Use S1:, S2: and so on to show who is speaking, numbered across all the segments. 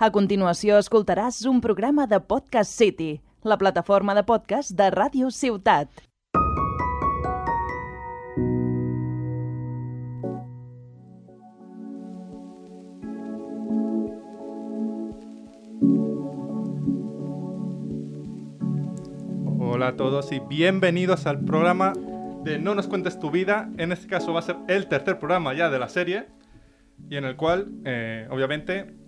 S1: A continuació escoltaràs un programa de Podcast City, la plataforma de podcast de Ràdio Ciutat.
S2: Hola a todos y bienvenidos al programa de No nos cuentes tu vida. En este caso va a ser el tercer programa ya de la serie y en el cual, eh, obviamente,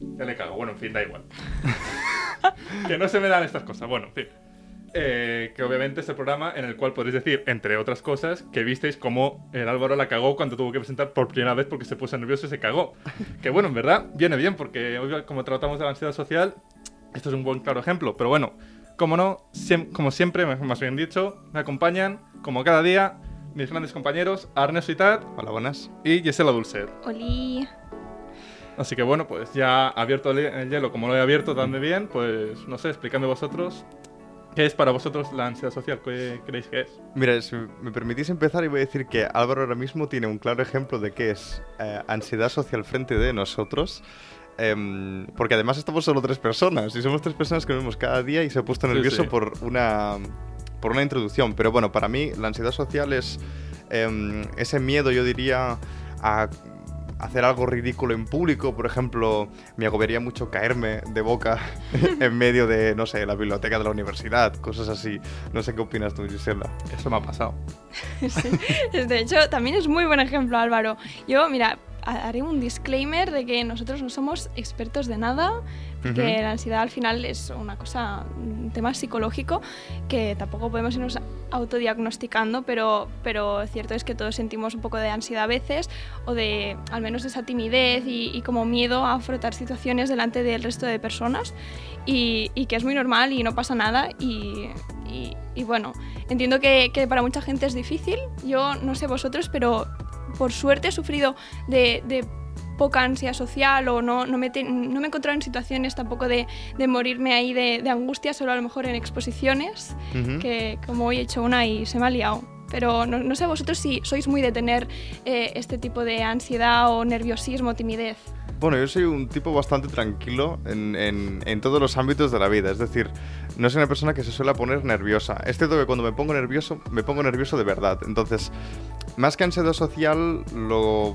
S2: ya le cago. Bueno, en fin, da igual. que no se me dan estas cosas. Bueno, en fin. Eh, que obviamente es el programa en el cual podéis decir, entre otras cosas, que visteis cómo el Álvaro la cagó cuando tuvo que presentar por primera vez porque se puso nervioso y se cagó. Que bueno, en verdad, viene bien porque hoy, como tratamos de la ansiedad social, esto es un buen claro ejemplo. Pero bueno, como no, siem- como siempre, más bien dicho, me acompañan, como cada día, mis grandes compañeros, Arnesto Itat
S3: Hola, buenas.
S2: y Gisela Dulcer.
S4: Oli.
S2: Así que bueno, pues ya abierto el el hielo, como lo he abierto tan de bien, pues no sé, explícame vosotros qué es para vosotros la ansiedad social, qué creéis que es.
S3: Mira, si me permitís empezar y voy a decir que Álvaro ahora mismo tiene un claro ejemplo de qué es eh, ansiedad social frente de nosotros. em, porque además estamos solo tres personas y somos tres personas que nos vemos cada día y se ha puesto
S2: Sí,
S3: nervioso
S2: sí.
S3: por una por una introducción. Pero bueno, para mí la ansiedad social es em, ese miedo, yo diría, a hacer algo ridículo en público. Por ejemplo, me agobiaría mucho caerme de boca en medio de, no sé, la biblioteca de la universidad, cosas así. No sé qué opinas tú, Gisela.
S2: Eso me ha pasado.
S4: Sí. De hecho, también es muy buen ejemplo, Álvaro. Yo, mira, haré un disclaimer de que nosotros no somos expertos de nada, porque
S3: Ujú.
S4: la ansiedad al final es una cosa, un tema psicológico que tampoco podemos irnos autodiagnosticando, pero, pero cierto es que todos sentimos un poco de ansiedad a veces, o de al menos esa timidez y, y como miedo a afrontar situaciones delante del resto de personas, y, y que es muy normal y no pasa nada, y, y- y bueno, entiendo que, que para mucha gente es difícil, yo no sé vosotros, pero por suerte he sufrido de, de poca ansia social o no, no, me, te- no me he encontrado en situaciones tampoco de, de morirme ahí de, de angustia, solo a lo mejor en exposiciones, que como hoy he hecho una y se me ha liado. Pero no, no sé vosotros si sois muy de tener eh, este tipo de ansiedad o nerviosismo, timidez.
S3: Bueno, yo soy un tipo bastante tranquilo en, en- en todos los ámbitos de la vida. Es decir, no soy una persona que se suele poner nerviosa. Es cierto que cuando me pongo nervioso, me pongo nervioso de verdad. Entonces, más que ansiedad social, lo,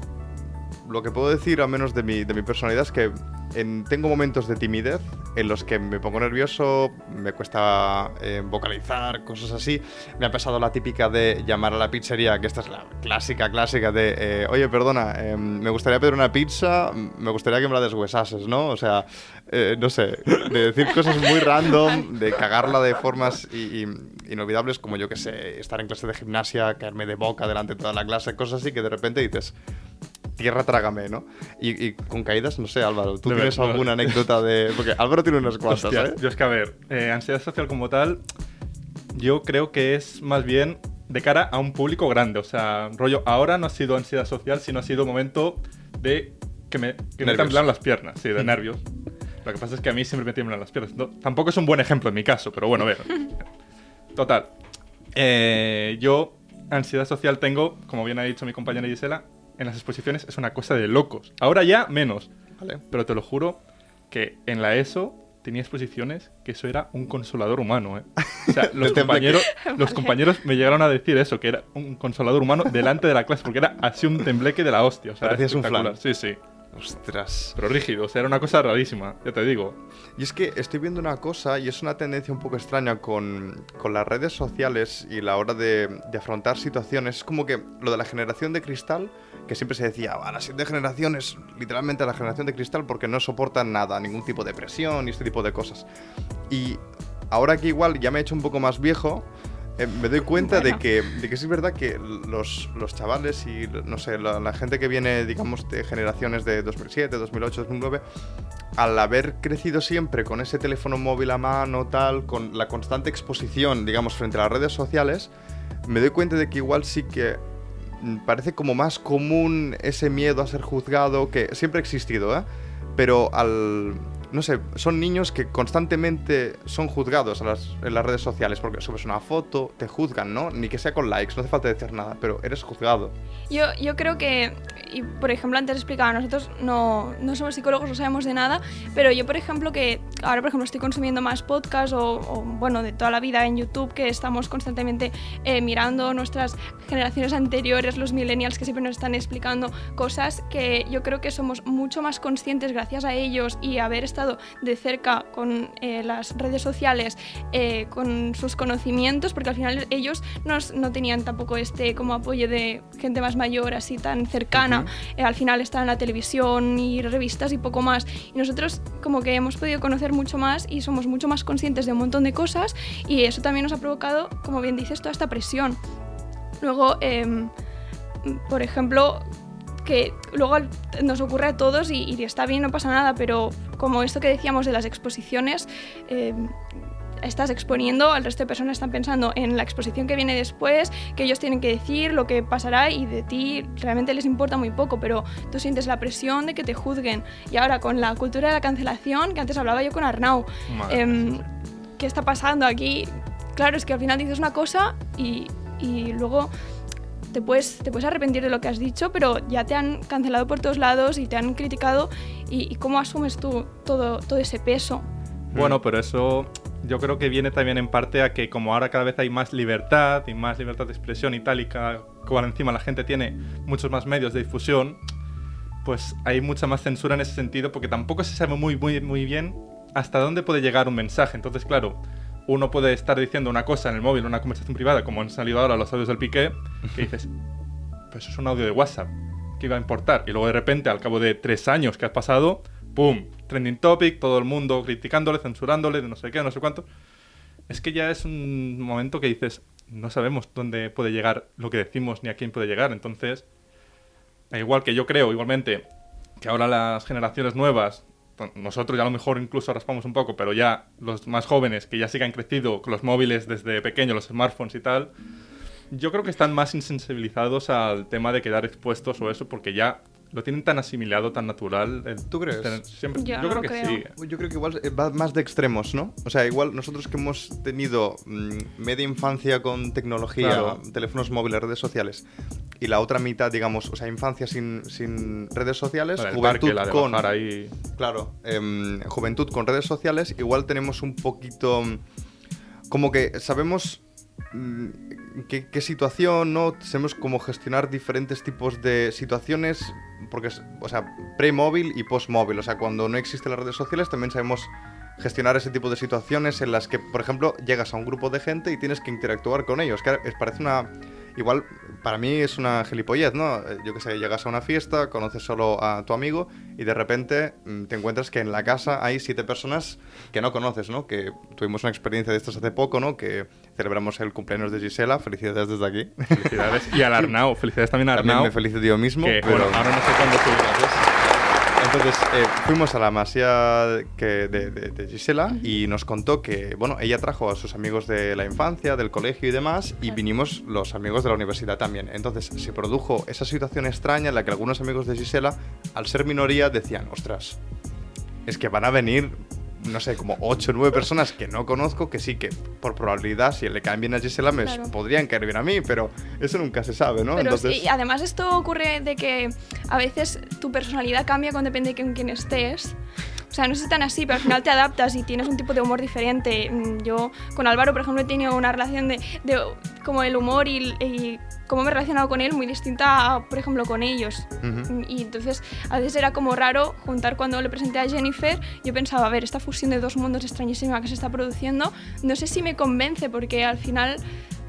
S3: lo que puedo decir, al menos de mi, de mi personalidad, es que en- tengo momentos de timidez en los que me pongo nervioso, me cuesta eh, vocalizar, cosas así. Me ha pasado la típica de llamar a la pizzería, que esta es la clásica, clásica de, eh, oye, perdona, eh, me gustaría pedir una pizza, me gustaría que me la deshuesases, ¿no? O sea, eh, no sé, de decir cosas muy random, de cagarla de formas i- i- inolvidables, como yo que sé, estar en clase de gimnasia, caerme de boca delante de toda la clase, cosas así que de repente dices, tierra trágame, ¿no? Y, y con caídas, no sé, Álvaro, ¿tú
S2: De
S3: tienes alguna anécdota de...? Porque Álvaro tiene unas cuantas,
S2: Hostias,
S3: ¿eh?
S2: yo es que a ver, eh, ansiedad social como tal, yo creo que es más bien de cara a un público grande. O sea, rollo, ahora no ha sido ansiedad social, sino ha sido momento de que me, que me temblan las piernas, sí, de nervios. Lo que pasa es que a mí siempre me tiemblan las piernas. No, tampoco es un buen ejemplo en mi caso, pero bueno, a ver. Total. Eh, yo, ansiedad social tengo, como bien ha dicho mi compañera Gisela, en las exposiciones es una cosa de locos. Ahora ya menos.
S3: Vale.
S2: Pero te lo juro que en la ESO tenía exposiciones que eso era un consolador humano, ¿eh? O sea, los, compañeros, los
S4: Vale.
S2: compañeros me llegaron a decir eso, que era un consolador humano delante de la clase, porque era así un tembleque de la hostia. O sea,
S3: Parecías un flan.
S2: Sí, sí.
S3: Ostras.
S2: Pero rígido, o sea, era una cosa rarísima, ya te digo.
S3: Y es que estoy viendo una cosa y es una tendencia un poco extraña con, con las redes sociales y la hora de, de afrontar situaciones. Es como que lo de la generación de cristal, que siempre se decía, "Ah, la siguiente generación es literalmente la generación de cristal porque no soportan nada, ningún tipo de presión y este tipo de cosas. Y ahora que igual ya me he hecho un poco más viejo, eh, me doy cuenta de,
S4: Bueno.
S3: que, de que sí es verdad que los, los chavales y, no sé, la, la gente que viene, digamos, de generaciones de 2007, 2008, 2009, al haber crecido siempre con ese teléfono móvil a mano, tal, con la constante exposición, digamos, frente a las redes sociales, me doy cuenta de que igual sí que parece como más común ese miedo a ser juzgado, que siempre ha existido, ¿eh? Pero al, no sé, son niños que constantemente son juzgados a las- en las redes sociales porque subes una foto, te juzgan, ¿no? Ni que sea con likes, no hace falta decir nada, pero eres juzgado.
S4: Yo, yo creo que, y por ejemplo, antes explicaba, nosotros no, no somos psicólogos, no sabemos de nada, pero yo, por ejemplo, que ahora, por ejemplo, estoy consumiendo más podcasts o, bueno, de toda la vida en YouTube, que estamos constantemente eh, mirando nuestras generaciones anteriores, los millennials que siempre nos están explicando cosas que yo creo que somos mucho más conscientes gracias a ellos y haber estado de cerca con eh, las redes sociales, eh, con sus conocimientos, porque al final ellos nos- no tenían tampoco este como apoyo de gente más mayor, así tan cercana. Eh, al final está en la televisión y revistas y poco más. Y nosotros como que hemos podido conocer mucho más y somos mucho más conscientes de un montón de cosas y eso también nos ha provocado, como bien dices, toda esta presión. Luego, em, por ejemplo, que luego al- nos ocurre a todos y, y está bien, no pasa nada, pero como esto que decíamos de las exposiciones, em, estás exponiendo, el resto de personas están pensando en la exposición que viene después, que ellos tienen que decir lo que pasará y de ti realmente les importa muy poco, pero tú sientes la presión de que te juzguen. Y ahora con la cultura de la cancelación, que antes hablaba yo con Arnau, em, ¿qué está pasando aquí? Claro, es que al final dices una cosa y, y luego te puedes, te puedes arrepentir de lo que has dicho, pero ya te han cancelado por todos lados y te han criticado. ¿Y, y cómo asumes tú todo, todo ese peso?
S2: Bueno, pero eso yo creo que viene también en parte a que como ahora cada vez hay más libertad y más libertad de expresión y tal, y cada cual encima la gente tiene muchos más medios de difusión, pues hay mucha más censura en ese sentido porque tampoco se sabe muy, muy, muy bien hasta dónde puede llegar un mensaje. Entonces, claro, uno puede estar diciendo una cosa en el móvil, una conversación privada, como han salido ahora los audios del piqué, que dices, pues eso es un audio de WhatsApp, ¿qué iba a importar? Y luego de repente, al cabo de tres años que has pasado, ¡pum! Trending topic, todo el mundo criticándole, censurándole, de no sé qué, no sé cuánto. Es que ya es un momento que dices, no sabemos dónde puede llegar lo que decimos ni a quién puede llegar. Entonces, igual que yo creo, igualmente, que ahora las generaciones nuevas, nosotros ya a lo mejor incluso raspamos un poco, pero ya los más jóvenes, que ya sí que han crecido con los móviles desde pequeños, los smartphones y tal, yo creo que están más insensibilizados al tema de quedar expuestos o eso, porque ya lo tienen tan asimilado, tan natural. el
S3: ¿Tú crees?
S2: tener siempre-
S4: Yo
S2: yo
S4: no
S2: creo que
S4: creo.
S2: sí.
S3: Yo creo que igual eh, va más de extremos, ¿no? O sea, igual nosotros que hemos tenido mm, media infancia con tecnología,
S2: Claro.
S3: teléfonos móviles, redes sociales, y la otra mitad, digamos, o sea, infancia sin, sin redes sociales, juventud
S2: parque, la de
S3: con...
S2: bajar ahí.
S3: Claro, em, juventud con redes sociales, igual tenemos un poquito... mm, Como que sabemos qué, qué situación, ¿no? Sabemos cómo gestionar diferentes tipos de situaciones, porque, es- o sea, pre-móvil y post-móvil. O sea, cuando no existen las redes sociales también sabemos gestionar ese tipo de situaciones en las que, por ejemplo, llegas a un grupo de gente y tienes que interactuar con ellos. Que parece una... Igual, para mí es una gilipollez, ¿no? Eh, Yo que sé, llegas a una fiesta, conoces solo a tu amigo y de repente mm, te encuentras que en la casa hay siete personas que no conoces, ¿no? Que tuvimos una experiencia de estas hace poco, ¿no? Que celebramos el cumpleaños de Gisela. Felicidades desde aquí.
S2: Felicidades. Y al Arnau, felicidades también a
S3: También
S2: Arnau.
S3: me felicito yo mismo.
S2: que,
S3: pero-
S2: bueno, ahora no sé cuándo.
S3: Entonces, eh, fuimos a la masía que de, de- de Gisela y nos contó que, bueno, ella trajo a sus amigos de la infancia, del colegio y demás, y vinimos los amigos de la universidad también. Entonces, se produjo esa situación extraña en la que algunos amigos de Gisela, al ser minoría, decían, ostras, es que van a venir, no sé, como 8 o 9 personas que no conozco, que sí que por probabilidad, si le caen bien a Gisela, me
S4: Claro.
S3: podrían caer bien a mí, pero eso nunca se sabe, ¿no?
S4: Pero
S3: Entonces,
S4: además esto ocurre de que a veces tu personalidad cambia con depende de con quién estés. O sea, no es tan así, pero al final te adaptas y tienes un tipo de humor diferente. Mm, Yo con Álvaro, por ejemplo, he tenido una relación de, de como el humor y, y cómo me he relacionado con él muy distinta, a, por ejemplo, con ellos.
S3: Ujú.
S4: Y entonces a veces era como raro juntar cuando le presenté a Jennifer. Yo pensaba, a ver, esta fusión de dos mundos extrañísima que se está produciendo, no sé si me convence porque al final,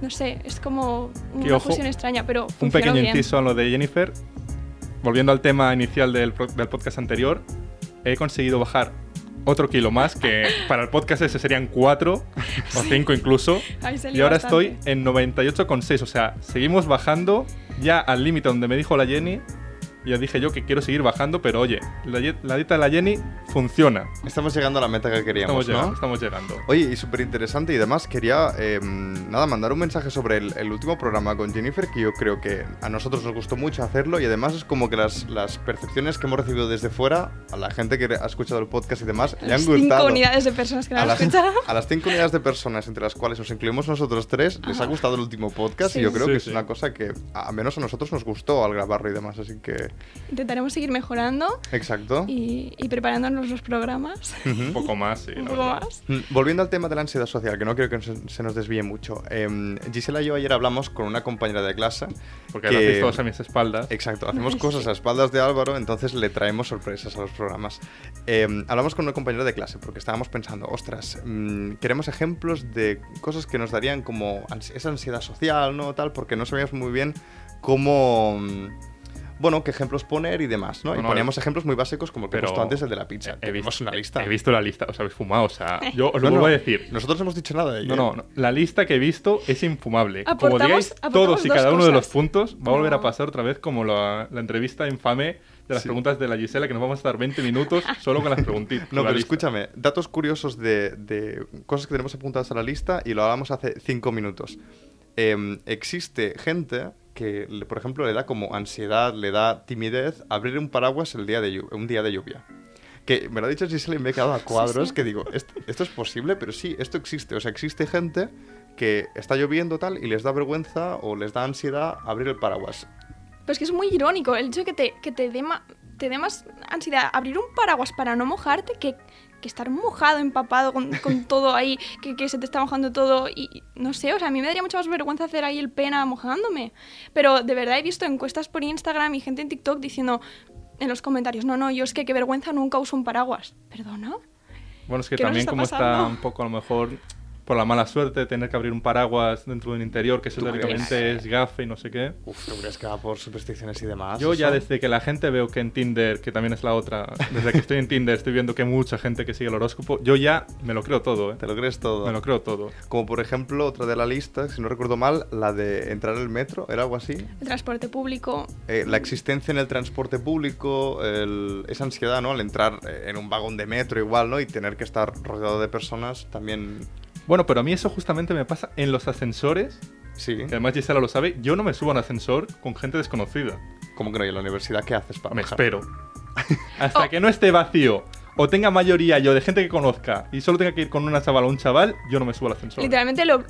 S4: no sé, es como una
S2: ojo,
S4: fusión extraña, pero
S2: Un pequeño
S4: bien.
S2: inciso en lo de Jennifer. Volviendo al tema inicial del, del podcast anterior, he conseguido bajar otro kilo más, que para el podcast ese serían cuatro o cinco incluso.
S4: Ahí se
S2: Y ahora
S4: bastante.
S2: estoy en 98,6. O sea, seguimos bajando ya al límite donde me dijo la Jenny. Y ya dije yo que quiero seguir bajando, pero oye, la, la dieta de la Jenny funciona.
S3: Estamos llegando a la meta que queríamos,
S2: Estamos llegando,
S3: ¿no?
S2: estamos llegando.
S3: Oye, y súper interesante y además quería, eh, nada, mandar un mensaje sobre el, el último programa con Jennifer, que yo creo que a nosotros nos gustó mucho hacerlo y además es como que las, las percepciones que hemos recibido desde fuera, a la gente que ha escuchado el podcast y demás, le han
S4: Las
S3: gustado.
S4: cinco unidades de personas que lo
S3: a
S4: han
S3: las,
S4: escuchado.
S3: a las cinco unidades de personas, entre las cuales nos incluimos nosotros tres, les ha gustado el último podcast y yo creo
S2: Sí,
S3: que es una cosa que a a menos a nosotros nos gustó al grabarlo y demás, así que...
S4: Intentaremos seguir mejorando
S3: Exacto.
S4: y, y preparándonos los programas
S2: Un poco más, sí.
S4: un poco más.
S3: Mm, Volviendo al tema de la ansiedad social, que no quiero que se, nos desvíe mucho. em, Gisela y yo ayer hablamos con una compañera de clase.
S2: Porque
S3: que-
S2: lo hacéis todos a mis espaldas.
S3: Exacto, hacemos
S4: Sí.
S3: cosas a espaldas de Álvaro, entonces le traemos sorpresas a los programas. Em, hablamos con una compañera de clase porque estábamos pensando, ostras, mm, queremos ejemplos de cosas que nos darían como ans- esa ansiedad social, ¿no? Tal, porque no sabíamos muy bien cómo... mm, Bueno, qué ejemplos poner y demás, ¿no? y
S2: Bueno,
S3: poníamos ejemplos muy básicos como el que he puesto antes, el de la pizza.
S2: He visto
S3: una lista.
S2: He visto la lista, os habéis fumado, o sea, yo os
S3: No,
S2: lo
S3: no,
S2: voy a decir.
S3: Nosotros no hemos dicho nada de ello.
S2: No, no, no, la lista que he visto es infumable. como
S4: Aportamos-
S2: digáis
S4: aportamos
S2: todos y cada uno de los puntos, va a volver a
S4: No.
S2: pasar otra vez como la, la entrevista infame de las
S3: Sí.
S2: preguntas de la Gisela, que nos vamos a estar 20 minutos solo con las preguntitas.
S3: No, pero escúchame, datos curiosos de, de cosas que tenemos apuntadas a la lista y lo hablamos hace cinco minutos. Em, existe gente que, por ejemplo, le da como ansiedad, le da timidez abrir un paraguas el día de un día de lluvia. Que me lo ha dicho Gisela y me he quedado a cuadros
S4: sí.
S3: que digo, esto, esto es posible, pero sí, esto existe. O sea, existe gente que está lloviendo tal y les da vergüenza o les da ansiedad abrir el paraguas.
S4: Pero es que es muy irónico el hecho de que te, que te dé te dé más ansiedad abrir un paraguas para no mojarte que, que estar mojado, empapado, con, con todo ahí, que, que se te está mojando todo. Y no sé, o sea, a mí me daría mucha más vergüenza hacer ahí el pena mojándome. Pero de verdad he visto encuestas por Instagram y gente en TikTok diciendo en los comentarios, no, no, yo es que qué vergüenza nunca uso un paraguas. ¿Perdona?
S2: Bueno, es que
S4: ¿Qué nos
S2: también
S4: está
S2: como está un poco a lo mejor por la mala suerte de tener que abrir un paraguas dentro de un interior que eso
S3: ¿Tú
S2: teóricamente es gafe y no sé qué.
S3: Uf, ¿tú crees que va por supersticiones y demás?
S2: Yo ya desde que la gente veo que en Tinder, que también es la otra, desde que estoy en Tinder estoy viendo que hay mucha gente que sigue el horóscopo, yo ya me lo creo todo, ¿eh?
S3: Te lo crees todo.
S2: Me lo creo todo.
S3: Como por ejemplo, otra de la lista, si no recuerdo mal, la de entrar en el metro, ¿era algo así?
S4: El transporte público.
S3: Eh, la existencia en el transporte público, el- esa ansiedad, ¿no? Al entrar eh, en un vagón de metro igual, ¿no? Y tener que estar rodeado de personas, también...
S2: Bueno, pero a mí eso justamente me pasa en los ascensores,
S3: Sí.
S2: que además Gisela lo sabe, yo no me subo a un ascensor con gente desconocida.
S3: Como que no? ¿Y en la universidad qué haces para
S2: Me
S3: bajar?
S2: espero. Hasta
S4: Oh.
S2: que no esté vacío o tenga mayoría yo de gente que conozca y solo tenga que ir con una chavala o un chaval, yo no me subo al ascensor.
S4: Literalmente lo.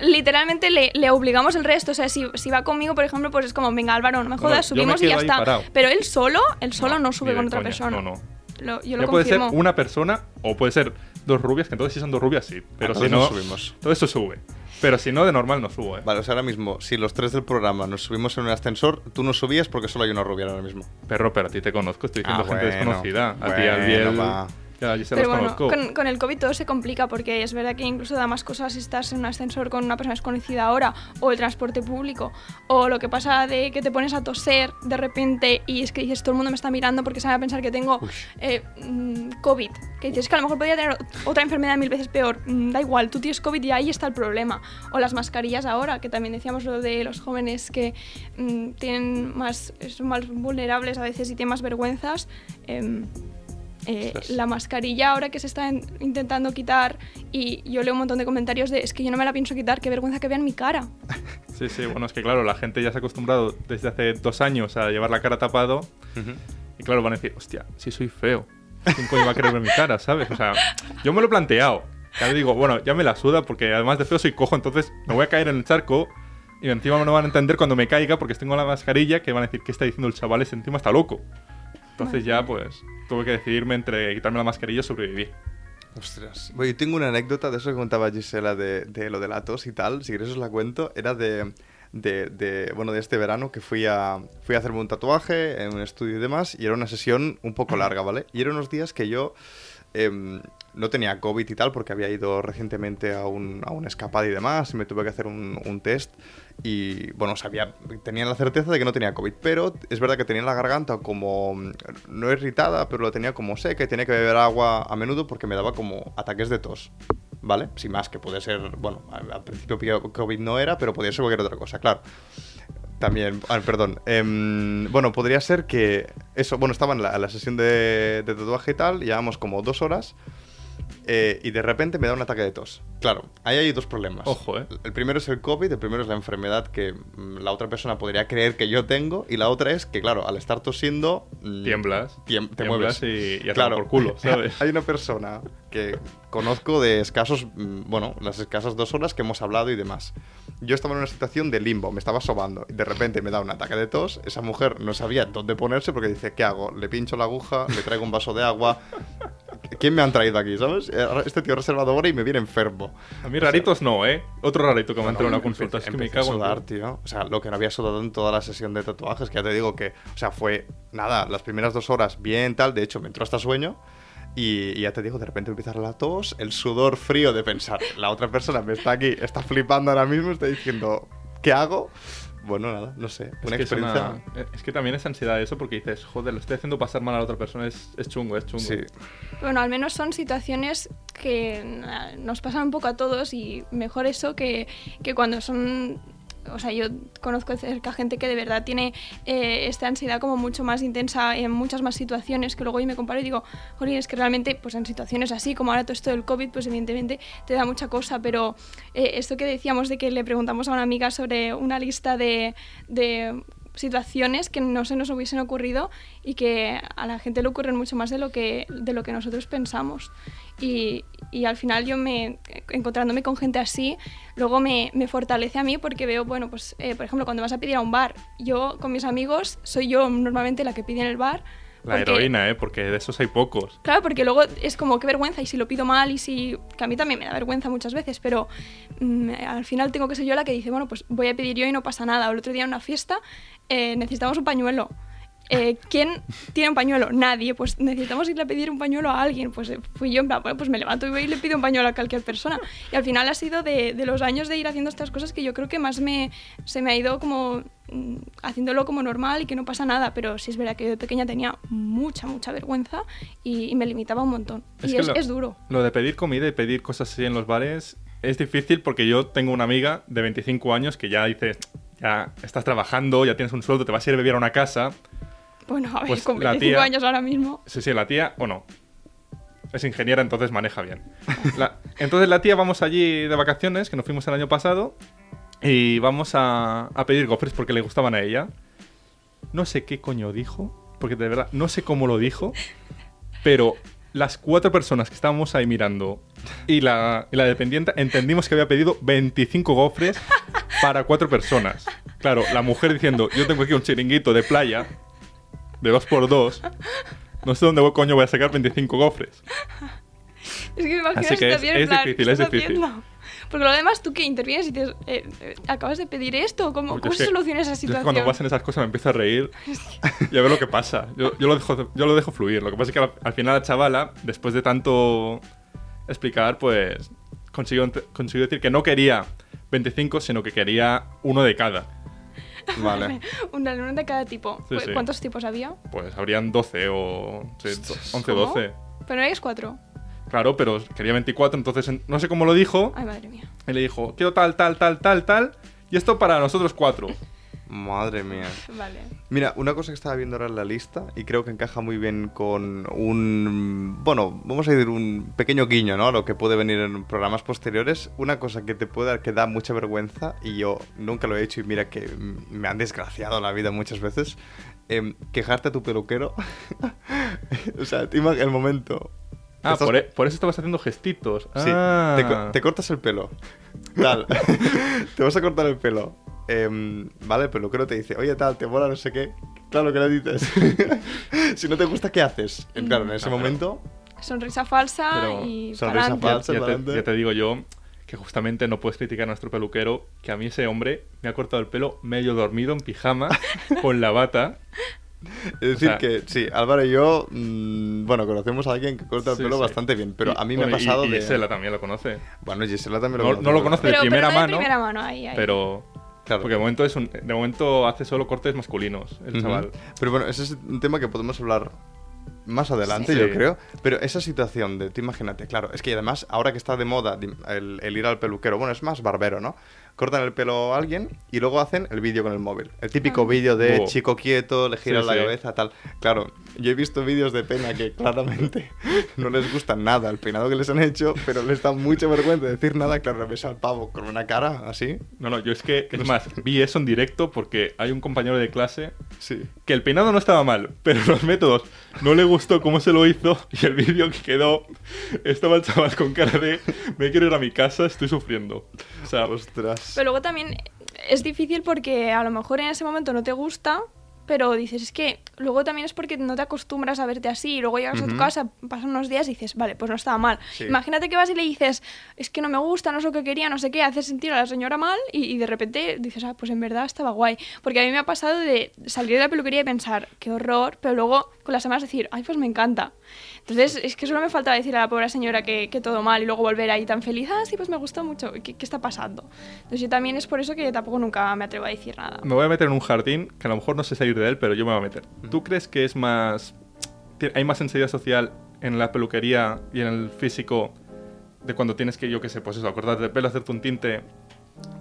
S4: Literalmente le, le obligamos el resto. O sea, si, si va conmigo, por ejemplo, pues es como, venga, Álvaro, no me
S2: No,
S4: jodas,
S2: no,
S4: subimos y ya está.
S2: parado.
S4: Pero él solo, él solo no, sube
S2: ni de
S4: con otra
S2: coña.
S4: persona.
S2: No, no.
S4: Lo- yo
S2: Ya
S4: lo
S2: puede ser
S4: confirmo.
S2: una persona o puede ser dos rubias, que entonces si son dos rubias sí. Pero si
S3: Entonces
S2: no,
S3: nos subimos.
S2: todo eso sube. Pero si no, de normal no subo, ¿eh?
S3: Vale, o sea, ahora mismo, si los tres del programa nos subimos en un ascensor, tú no subías porque solo hay una rubia ahora mismo.
S2: Perro, pero a ti te conozco, estoy diciendo
S3: Ah,
S2: gente
S3: bueno,
S2: desconocida. A ti,
S3: bueno,
S2: al Biel,
S3: va.
S2: Ya allí se
S4: Pero bueno, con, con el COVID todo se complica porque es verdad que incluso da más cosas si estás en un ascensor con una persona desconocida ahora o el transporte público o lo que pasa de que te pones a toser de repente y es que dices todo el mundo me está mirando porque se van a pensar que tengo eh, mm, COVID. Que dices que a lo mejor podría tener otra enfermedad mil veces peor. Mm, da igual, tú tienes COVID y ahí está el problema. O las mascarillas ahora, que también decíamos lo de los jóvenes que mm, tienen más, son más vulnerables a veces y tienen más vergüenzas. em, eh, la mascarilla ahora que se está en- intentando quitar y yo leo un montón de comentarios de es que yo no me la pienso quitar, qué vergüenza que vean mi cara.
S2: Sí, sí, bueno, es que claro, la gente ya se ha acostumbrado desde hace dos años a llevar la cara tapado y claro, van a decir, hostia, si soy feo. ¿Quién coño va a querer ver mi cara, sabes? O sea, yo me lo he planteado. Ya digo, bueno, ya me la suda porque además de feo soy cojo, entonces me voy a caer en el charco y encima no van a entender cuando me caiga porque tengo la mascarilla que van a decir, ¿qué está diciendo el chaval? Ese encima está loco. Entonces ya, pues, tuve que decidirme entre quitarme la mascarilla o sobrevivir.
S3: Ostras. Yo tengo una anécdota de eso que contaba Gisela de, de lo de la tos y tal. Si quieres os la cuento. Era de, de, de, bueno, de este verano que fui a, fui a hacerme un tatuaje en un estudio y demás. Y era una sesión un poco larga, ¿vale? Y eran unos días que yo em, no tenía COVID y tal porque había ido recientemente a un, a un escapado y demás. Y me tuve que hacer un, un test. Y bueno, sabía, tenía la certeza de que no tenía COVID. Pero es verdad que tenía la garganta como, no irritada, pero la tenía como seca y tenía que beber agua a menudo porque me daba como ataques de tos. ¿Vale? Sin más, que puede ser, bueno, al principio COVID no era, pero podía ser cualquier otra cosa, claro. También, ah, perdón. Em, bueno, podría ser que eso, bueno, estaba en la, la sesión de, de tatuaje y tal, llevamos como dos horas eh, y de repente me da un ataque de tos. Claro, ahí hay dos problemas.
S2: Ojo, ¿eh?
S3: El primero es el COVID, el primero es la enfermedad que mm, la otra persona podría creer que yo tengo y la otra es que, claro, al estar tosiendo... mm,
S2: Tiemblas.
S3: tiem- te
S2: tiemblas
S3: mueves.
S2: y, y
S3: Claro.
S2: por culo, ¿sabes?
S3: Hay una persona que conozco de escasos, mm, bueno, las escasas dos horas que hemos hablado y demás. Yo estaba en una situación de limbo, me estaba sobando y de repente me da un ataque de tos. Esa mujer no sabía dónde ponerse porque dice, ¿qué hago? Le pincho la aguja, le traigo un vaso de agua. ¿Quién me han traído aquí, sabes? Eh, Este tío reservado ahora y me viene enfermo.
S2: A mí raritos no, ¿eh? Otro rarito que me ha entrado en una consulta. Es que me cago en
S3: sudar, tío. O sea, lo que no había sudado en toda la sesión de tatuajes, que ya te digo que, o sea, fue nada, las primeras dos horas bien tal, de hecho me entró hasta sueño. Y, y ya te digo, de repente empieza la tos, el sudor frío de pensar, la otra persona me está aquí, está flipando ahora mismo, está diciendo, ¿qué hago? Bueno, nada, no sé,
S2: Es
S3: una
S2: que, es,
S3: experiencia.
S2: una- es que también es ansiedad eso porque dices, joder, lo estoy haciendo pasar mal a la otra persona, es, es chungo, es chungo.
S3: Sí,
S4: Bueno, al menos son situaciones que nos pasan un poco a todos y mejor eso que, que cuando son... O sea, yo conozco cerca gente que de verdad tiene eh, esta ansiedad como mucho más intensa en muchas más situaciones que luego yo me comparo y digo, jolín, es que realmente pues en situaciones así como ahora todo esto del COVID, pues evidentemente te da mucha cosa, pero eh, esto que decíamos de que le preguntamos a una amiga sobre una lista de situaciones que no se nos hubiesen ocurrido y que a la gente le ocurren mucho más de lo que, de lo que nosotros pensamos. Y, y al final yo me, encontrándome con gente así, luego me, me fortalece a mí porque veo, bueno, pues eh, por ejemplo, cuando vas a pedir a un bar, yo con mis amigos soy yo normalmente la que pide en el bar.
S2: La
S4: porque-
S2: heroína, ¿eh? Porque de esos hay pocos.
S4: Claro, porque luego es como qué vergüenza y si lo pido mal y si... que a mí también me da vergüenza muchas veces, pero mm, al final tengo que ser yo la que dice, bueno, pues voy a pedir yo y no pasa nada. O el otro día en una fiesta eh, necesitamos un pañuelo. Eh, ¿Quién tiene un pañuelo? Nadie. Pues necesitamos irle a pedir un pañuelo a alguien. Pues eh, fui yo en plan, bueno, pues me levanto y voy y le pido un pañuelo a cualquier persona. Y al final ha sido de, de los años de ir haciendo estas cosas que yo creo que más me, se me ha ido como mm, haciéndolo como normal y que no pasa nada. Pero sí es verdad que yo de pequeña tenía mucha, mucha vergüenza y, y me limitaba un montón. y
S2: que
S4: es,
S2: lo-
S4: es duro.
S2: Lo de pedir comida y pedir cosas así en los bares es difícil porque yo tengo una amiga de 25 años que ya dice, ya estás trabajando, ya tienes un sueldo, te vas a ir a vivir a una casa.
S4: Bueno, a ver,
S2: Pues
S4: con
S2: la
S4: 25
S2: tía-
S4: años ahora mismo.
S2: Sí, sí, la tía, o no. Es ingeniera, entonces maneja bien. La- entonces la tía vamos allí de vacaciones, que nos fuimos el año pasado, y vamos a, a pedir gofres porque le gustaban a ella. No sé qué coño dijo, porque de verdad no sé cómo lo dijo, pero las cuatro personas que estábamos ahí mirando y la, y la dependiente entendimos que había pedido 25 gofres para cuatro personas. Claro, la mujer diciendo, yo tengo aquí un chiringuito de playa de dos por dos. No sé dónde coño voy a sacar 25 gofres.
S4: Es que me imagino
S2: Así que es-
S4: situación en
S2: es
S4: plan,
S2: difícil,
S4: ¿qué
S2: es difícil.
S4: haciendo? Porque lo demás, ¿tú qué intervienes y dices, eh, eh, acabas de pedir esto? ¿Cómo,
S2: Porque
S4: cómo se
S2: que-
S4: soluciona esa
S2: yo es que
S4: situación?
S2: cuando pasan esas cosas me empiezo a reír y a ver lo que pasa. Yo, yo lo, dejo, yo lo dejo fluir. Lo que pasa es que al, al final la chavala, después de tanto explicar, pues consiguió, consiguió decir que no quería 25, sino que quería uno de cada.
S3: vale.
S4: Una luna de cada tipo.
S2: Sí,
S4: ¿Cu-
S2: sí.
S4: ¿Cuántos tipos había?
S2: Pues habrían 12 o sí, 11 o
S4: ¿Cómo?
S2: 12.
S4: Pero no erais cuatro.
S2: Claro, pero quería 24, entonces en- no sé cómo lo dijo.
S4: Ay, madre mía.
S2: Y le dijo, quiero tal, tal, tal, tal, tal. Y esto para nosotros cuatro.
S3: Madre mía.
S4: Vale.
S3: Mira, una cosa que estaba viendo ahora en la lista y creo que encaja muy bien con un, bueno, vamos a decir un pequeño guiño, ¿no? A lo que puede venir en programas posteriores. Una cosa que te puede dar, que da mucha vergüenza y yo nunca lo he hecho y mira que me han desgraciado la vida muchas veces. em, quejarte a tu peluquero. o sea, el momento.
S2: Ah,
S3: Estás-
S2: por, e- por eso estabas haciendo gestitos.
S3: Sí,
S2: Ah.
S3: te, co- te cortas el pelo. Tal. te vas a cortar el pelo. Em, vale, el peluquero te dice, oye, tal, te mola no sé qué. Claro que le dices. si no te gusta, ¿qué haces? En- Claro, en ese
S2: No, pero-
S3: momento.
S4: Sonrisa falsa
S2: Pero
S4: y
S3: sonrisa falsa.
S2: ya, te,
S3: adelante.
S2: ya te digo yo que justamente no puedes criticar a nuestro peluquero, que a mí ese hombre me ha cortado el pelo medio dormido en pijama, con la bata.
S3: Es decir,
S2: sea-
S3: que sí, Álvaro y yo, mm, bueno, conocemos a alguien que corta el
S2: Sí,
S3: pelo
S2: sí.
S3: bastante bien, pero
S2: Y-
S3: a mí
S2: bueno,
S3: me ha
S2: y-
S3: pasado
S2: y,
S3: de.
S2: Gisela también lo conoce.
S3: Bueno, Gisela también lo
S2: No-
S3: conoce,
S2: no lo conoce de
S4: Pero,
S2: primera
S4: pero no
S2: mano,
S4: de primera mano, ahí, ahí.
S2: Pero...
S3: Claro.
S2: Porque de momento, es un, de momento hace solo cortes masculinos, el
S3: Ujú.
S2: chaval.
S3: Pero bueno, ese es un tema que podemos hablar más adelante,
S2: Sí.
S3: yo creo. Pero esa situación de, tú imagínate, claro, es que además, ahora que está de moda el, el ir al peluquero, bueno, es más barbero, ¿no? Cortan el pelo a alguien y luego hacen el vídeo con el móvil. El típico vídeo de
S2: Oh.
S3: chico quieto, le giran
S2: Sí,
S3: la
S2: sí.
S3: cabeza, tal. Claro, yo he visto vídeos de pena que claramente no les gusta nada el peinado que les han hecho, pero les da mucha vergüenza decir nada. Claro, ves al pavo con una cara así.
S2: No, no, yo es que, es más, vi eso en directo porque hay un compañero de clase
S3: Sí.
S2: que el peinado no estaba mal, pero los métodos no le gustó cómo se lo hizo y el vídeo que quedó estaba el chaval con cara de me quiero ir a mi casa, estoy sufriendo. O sea,
S3: Ostras.
S4: Pero luego también es difícil porque a lo mejor en ese momento no te gusta, pero dices, es que luego también es porque no te acostumbras a verte así y luego llegas a tu casa, pasan unos días y dices, vale, pues no estaba mal.
S3: Sí.
S4: Imagínate que vas y le dices, es que no me gusta, no es lo que quería, no sé qué, haces sentir a la señora mal y, y de repente dices, ah, pues en verdad estaba guay. Porque a mí me ha pasado de salir de la peluquería y pensar, qué horror, pero luego con las semanas decir, ay, pues me encanta. Entonces, es que solo me faltaba decir a la pobre señora que, que todo mal y luego volver ahí tan feliz, ah, sí, pues me gustó mucho, ¿qué, qué está pasando? Entonces yo también es por eso que tampoco nunca me atrevo a decir nada.
S2: me voy a meter en un jardín que a lo mejor no sé salir de él, pero yo me voy a meter. ¿Tú crees que es más... hay más sensibilidad social en la peluquería y en el físico de cuando tienes que, yo qué sé, pues eso, acordarte del pelo, hacerte un tinte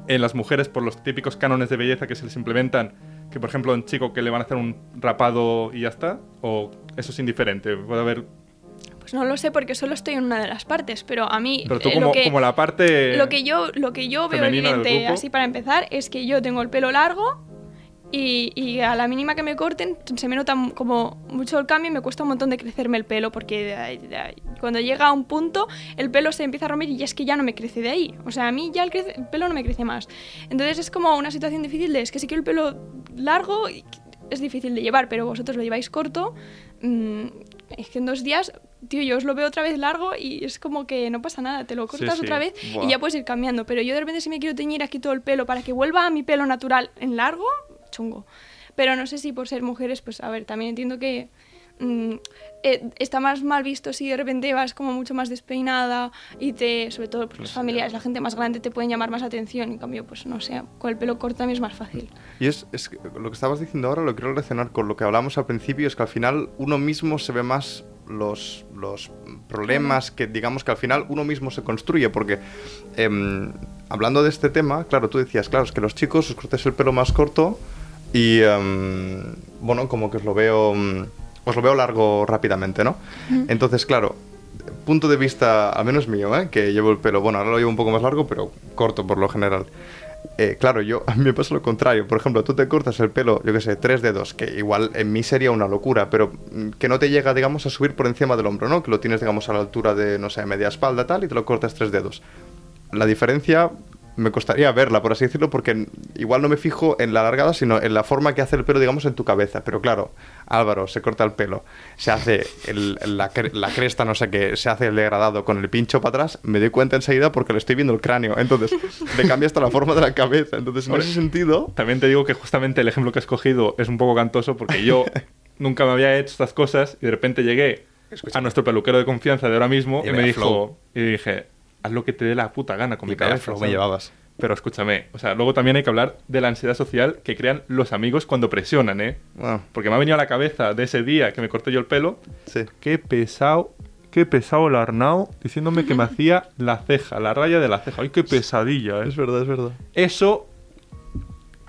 S2: en las mujeres por los típicos cánones de belleza que se les implementan, que por ejemplo en chico que le van a hacer un rapado y ya está, o eso es indiferente, puede haber...
S4: Pues no lo sé porque solo estoy en una de las partes, pero a mí
S2: Pero tú
S4: eh,
S2: como,
S4: lo que...
S2: como la parte...
S4: Lo que yo, lo que yo veo evidente, así para empezar, es que yo tengo el pelo largo y, y a la mínima que me corten se me nota como mucho el cambio y me cuesta un montón de crecerme el pelo porque cuando llega a un punto el pelo se empieza a romper y es que ya no me crece de ahí. O sea, a mí ya el, crece- el pelo no me crece más. Entonces es como una situación difícil de, es que si quiero el pelo largo es difícil de llevar, pero vosotros lo lleváis corto. Mm, es que en dos días, tío, yo os lo veo otra vez largo y es como que no pasa nada, te lo cortas
S2: sí.
S4: otra vez
S3: Buah.
S4: y ya puedes ir cambiando. Pero yo de repente si me quiero teñir aquí todo el pelo para que vuelva a mi pelo natural en largo, chungo. Pero no sé si por ser mujeres, pues a ver, también entiendo que mm, eh, está más mal visto si de repente vas como mucho más despeinada y te, sobre todo pues, los familiares, la gente más grande te pueden llamar más atención. En cambio, pues no sé, con el pelo corto también es más fácil.
S3: Y es, es lo que estabas diciendo ahora lo quiero relacionar con lo que hablamos al principio, es que al final uno mismo se ve más los, los problemas que digamos que al final uno mismo se construye, porque em, hablando de este tema, claro, tú decías, claro, es que los chicos os cortáis el pelo más corto y em, bueno, como que os lo veo, mm, os lo veo largo rápidamente, ¿no? Entonces, claro, punto de vista, al menos mío, ¿eh? que llevo el pelo, bueno, ahora lo llevo un poco más largo, pero corto por lo general. Eh, claro, yo a mí me pasa lo contrario. Por ejemplo, tú te cortas el pelo, yo qué sé, tres dedos, que igual en mí sería una locura, pero mm, que no te llega, digamos, a subir por encima del hombro, ¿no? Que lo tienes, digamos, a la altura de, no sé, media espalda, tal, y te lo cortas tres dedos. La diferencia me costaría verla, por así decirlo, porque igual no me fijo en la largada, sino en la forma que hace el pelo, digamos, en tu cabeza. Pero claro, Álvaro se corta el pelo, se hace el- la, cre- la cresta, no sé qué, se hace el degradado con el pincho para atrás, me doy cuenta enseguida porque le estoy viendo el cráneo. Entonces, me cambia hasta la forma de la cabeza. Entonces, en ese sentido,
S2: También te digo que justamente el ejemplo que has cogido es un poco cantoso porque yo nunca me había hecho estas cosas y de repente llegué a nuestro peluquero de confianza de ahora mismo
S3: Y
S2: y, me dijo,
S3: flow.
S2: y dije, haz lo que te dé la puta gana con mi
S3: y
S2: cabeza.
S3: me llevabas.
S2: Pero escúchame, o sea, luego también hay que hablar de la ansiedad social que crean los amigos cuando presionan, ¿eh?
S3: Bueno,
S2: Porque me ha venido a la cabeza de ese día que me corté yo el pelo,
S3: sí.
S2: qué pesado, qué pesado el Arnau diciéndome que me hacía la ceja, la raya de la ceja. ¡Ay, qué pesadilla! ¿eh?
S3: Es verdad, es verdad.
S2: Eso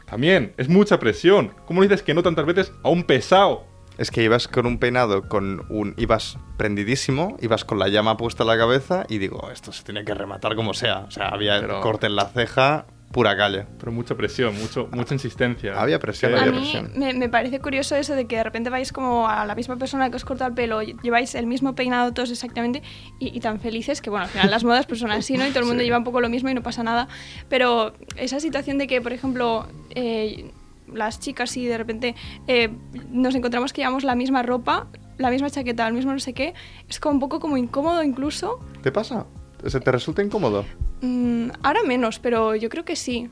S2: también es mucha presión. ¿Cómo le dices que no tantas veces a un pesado?
S3: Es que ibas con un peinado, con un. ibas prendidísimo, ibas con la llama puesta en la cabeza y digo, esto se tiene que rematar como sea. O sea, había
S2: Pero-
S3: corte en la ceja, pura calle.
S2: Pero mucha presión, mucho, mucha insistencia.
S3: Había presión,
S4: A
S3: había
S4: mí
S3: presión.
S4: me, me parece curioso eso de que de repente vais como a la misma persona que os corta el pelo, lleváis el mismo peinado todos exactamente y, y tan felices que, bueno, al final las modas pues son así, ¿no? Y todo el mundo
S3: Sí.
S4: lleva un poco lo mismo y no pasa nada. Pero esa situación de que, por ejemplo, eh, las chicas y de repente eh, nos encontramos que llevamos la misma ropa, la misma chaqueta, el mismo no sé qué, es como un poco como incómodo incluso.
S3: ¿Te pasa? ¿Se te resulta incómodo?
S4: Mm, ahora menos, pero yo creo que sí.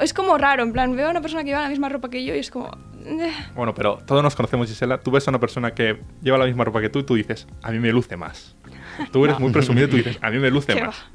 S4: Es como raro, en plan, veo a una persona que lleva la misma ropa que yo y es como... eh,
S2: Bueno, pero todos nos conocemos, Gisela. Tú ves a una persona que lleva la misma ropa que tú y tú dices, a mí me luce más. Tú eres muy presumido y tú dices, a mí me luce
S4: ¿Qué
S2: más.
S4: va?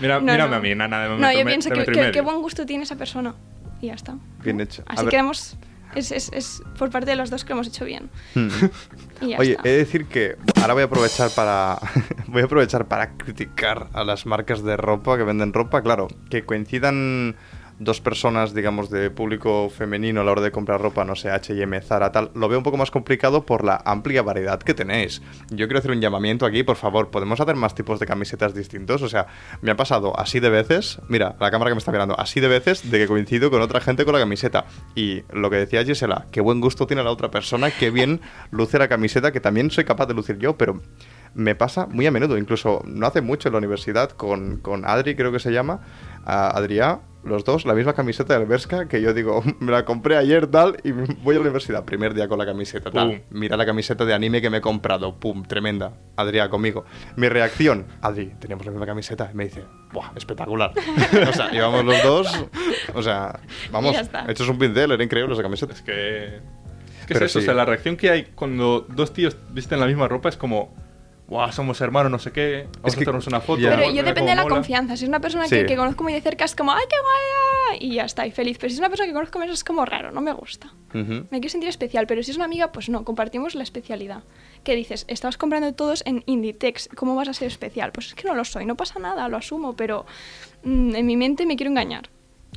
S2: Mira,
S4: No,
S2: mírame
S4: no.
S2: a mí, nana. de
S4: No, yo pienso que, que- qué buen gusto tiene esa persona. Y ya está.
S3: Bien hecho.
S4: Así que hemos, es, es, es por parte de los dos que lo hemos hecho bien.
S3: Hmm.
S4: Y ya
S3: Oye,
S4: está.
S3: he de decir que ahora voy a aprovechar para voy a aprovechar para criticar a las marcas de ropa que venden ropa, claro, que coincidan dos personas, digamos, de público femenino a la hora de comprar ropa, no sé, H&M, Zara, tal, lo veo un poco más complicado por la amplia variedad que tenéis. Yo quiero hacer un llamamiento aquí, por favor, ¿podemos hacer más tipos de camisetas distintos? O sea, me ha pasado así de veces, mira, la cámara que me está mirando, así de veces de que coincido con otra gente con la camiseta. Y lo que decía Gisela, qué buen gusto tiene la otra persona, qué bien luce la camiseta, que también soy capaz de lucir yo, pero me pasa muy a menudo, incluso no hace mucho en la universidad con, con Adri, creo que se llama, a Adrià, los dos, la misma camiseta del Berska, que yo digo, me la compré ayer, tal, y voy a la universidad, primer día con la camiseta, tal.
S2: Pum.
S3: Mira la camiseta de anime que me he comprado, pum, tremenda. Adrià conmigo. Mi reacción, Adri, teníamos la misma camiseta, y me dice, ¡buah, espectacular! o sea, íbamos los dos, o sea, vamos, hechos un pincel, era increíble esa camiseta.
S2: Es que. Es que
S3: Pero
S2: es eso,
S3: sí.
S2: o sea, la reacción que hay cuando dos tíos visten la misma ropa es como. ¡Guau, somos hermanos, no sé qué! Vamos
S3: Es
S2: a
S3: que-
S2: hacernos una foto.
S4: Pero yo depende de la
S2: mola.
S4: confianza. Si es una persona
S3: Sí.
S4: que, que conozco muy de cerca, es como, ¡ay, qué guay! Y ya está, y feliz. Pero si es una persona que conozco menos, es como raro, no me gusta.
S3: Ujú.
S4: Me quiero sentir especial, pero si es una amiga, pues no, compartimos la especialidad. ¿Qué dices? Estabas comprando todos en Inditex, ¿cómo vas a ser especial? Pues es que no lo soy, no pasa nada, lo asumo, pero mm, en mi mente me quiero engañar.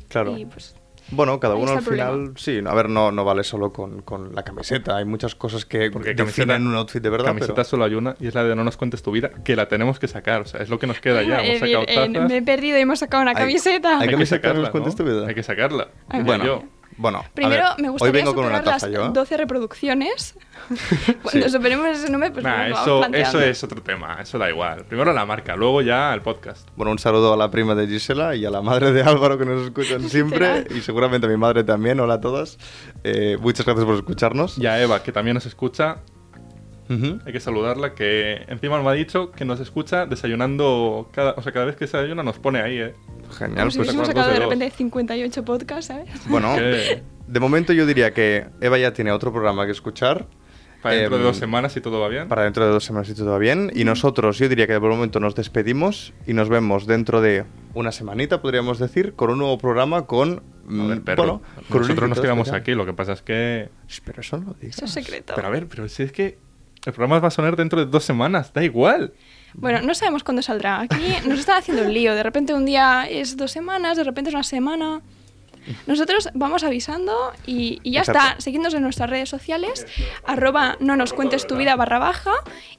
S3: Claro.
S4: Y pues
S3: Bueno, cada uno al
S4: problema.
S3: final, sí, a ver, no, no vale solo con, con la camiseta, hay muchas cosas que
S2: Porque
S3: definen
S2: camiseta-
S3: un outfit de verdad,
S2: Camiseta
S3: pero...
S2: solo hay una y es la de No nos cuentes tu vida, que la tenemos que sacar. O sea, es lo que nos queda ya. Hemos
S4: Eh,
S2: sacado
S4: eh,
S2: tazas.
S4: me he perdido y hemos sacado una
S3: Hay-
S4: camiseta.
S3: hay
S2: que
S3: camiseta,
S2: sacarla,
S3: ¿nos cuentes
S2: ¿no?
S3: tu vida?
S2: Hay que sacarla.
S4: Ay,
S2: diría
S3: Bueno,
S2: yo.
S3: Bueno,
S4: Primero
S3: ver,
S4: me
S3: hoy
S4: gustaría
S3: vengo con una taza
S4: las
S3: yo, ¿eh?
S4: 12 reproducciones. Cuando
S3: Sí.
S4: superemos ese número, pues
S2: Nah,
S4: nos
S2: eso, eso es otro tema. Eso da igual. Primero la marca, luego ya el podcast.
S3: Bueno, un saludo a la prima de Gisela y a la madre de Álvaro que nos escuchan siempre y seguramente a mi madre también. Hola a todas. Eh, muchas gracias por escucharnos.
S2: Y a Eva, que también nos escucha,
S3: Ujú.
S2: hay que saludarla, que encima me ha dicho que nos escucha desayunando, cada, o sea, cada vez que desayuna nos pone ahí, ¿eh?
S3: Genial.
S4: Si
S3: pues,
S4: hubiésemos
S2: con
S4: sacado
S2: dos
S4: de
S2: dedos.
S4: repente 58 podcasts, ¿sabes?
S3: bueno,
S2: Que
S3: de momento yo diría que Eva ya tiene otro programa que escuchar.
S2: para dentro de
S3: Em,
S2: dos semanas, si todo va bien.
S3: Para dentro de dos semanas y todo va bien. Y nosotros, yo diría que por el momento nos despedimos y nos vemos dentro de una semanita, podríamos decir, con un nuevo programa con.
S2: A
S3: mm,
S2: ver, perro,
S3: bueno, con un
S2: nosotros nos quedamos
S3: especial.
S2: aquí, lo que pasa es que...
S3: Pero eso no lo digas.
S4: Eso es secreto.
S2: Pero a ver, pero si es que el programa va a sonar dentro de dos semanas, da igual.
S4: Bueno, no sabemos cuándo saldrá. Aquí nos están haciendo un lío. De repente un día es dos semanas, de repente es una semana. Nosotros vamos avisando y, y ya
S3: Exacto.
S4: está. Seguidnos en nuestras redes sociales, arroba no nos cuentes tu vida barra baja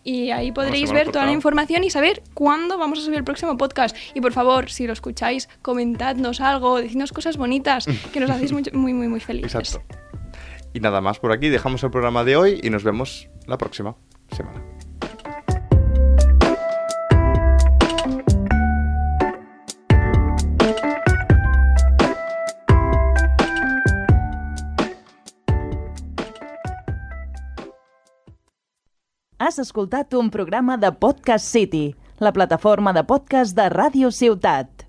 S4: y ahí podréis ver toda la información y saber cuándo vamos a subir el próximo podcast. Y por favor, si lo escucháis, comentadnos algo, decidnos cosas bonitas que nos hacéis mucho- muy, muy, muy felices.
S3: Exacto. Y nada más por aquí, dejamos el programa de hoy y nos vemos la próxima semana.
S1: Has escoltat un programa de Podcast City, la plataforma de podcast de Ràdio Ciutat.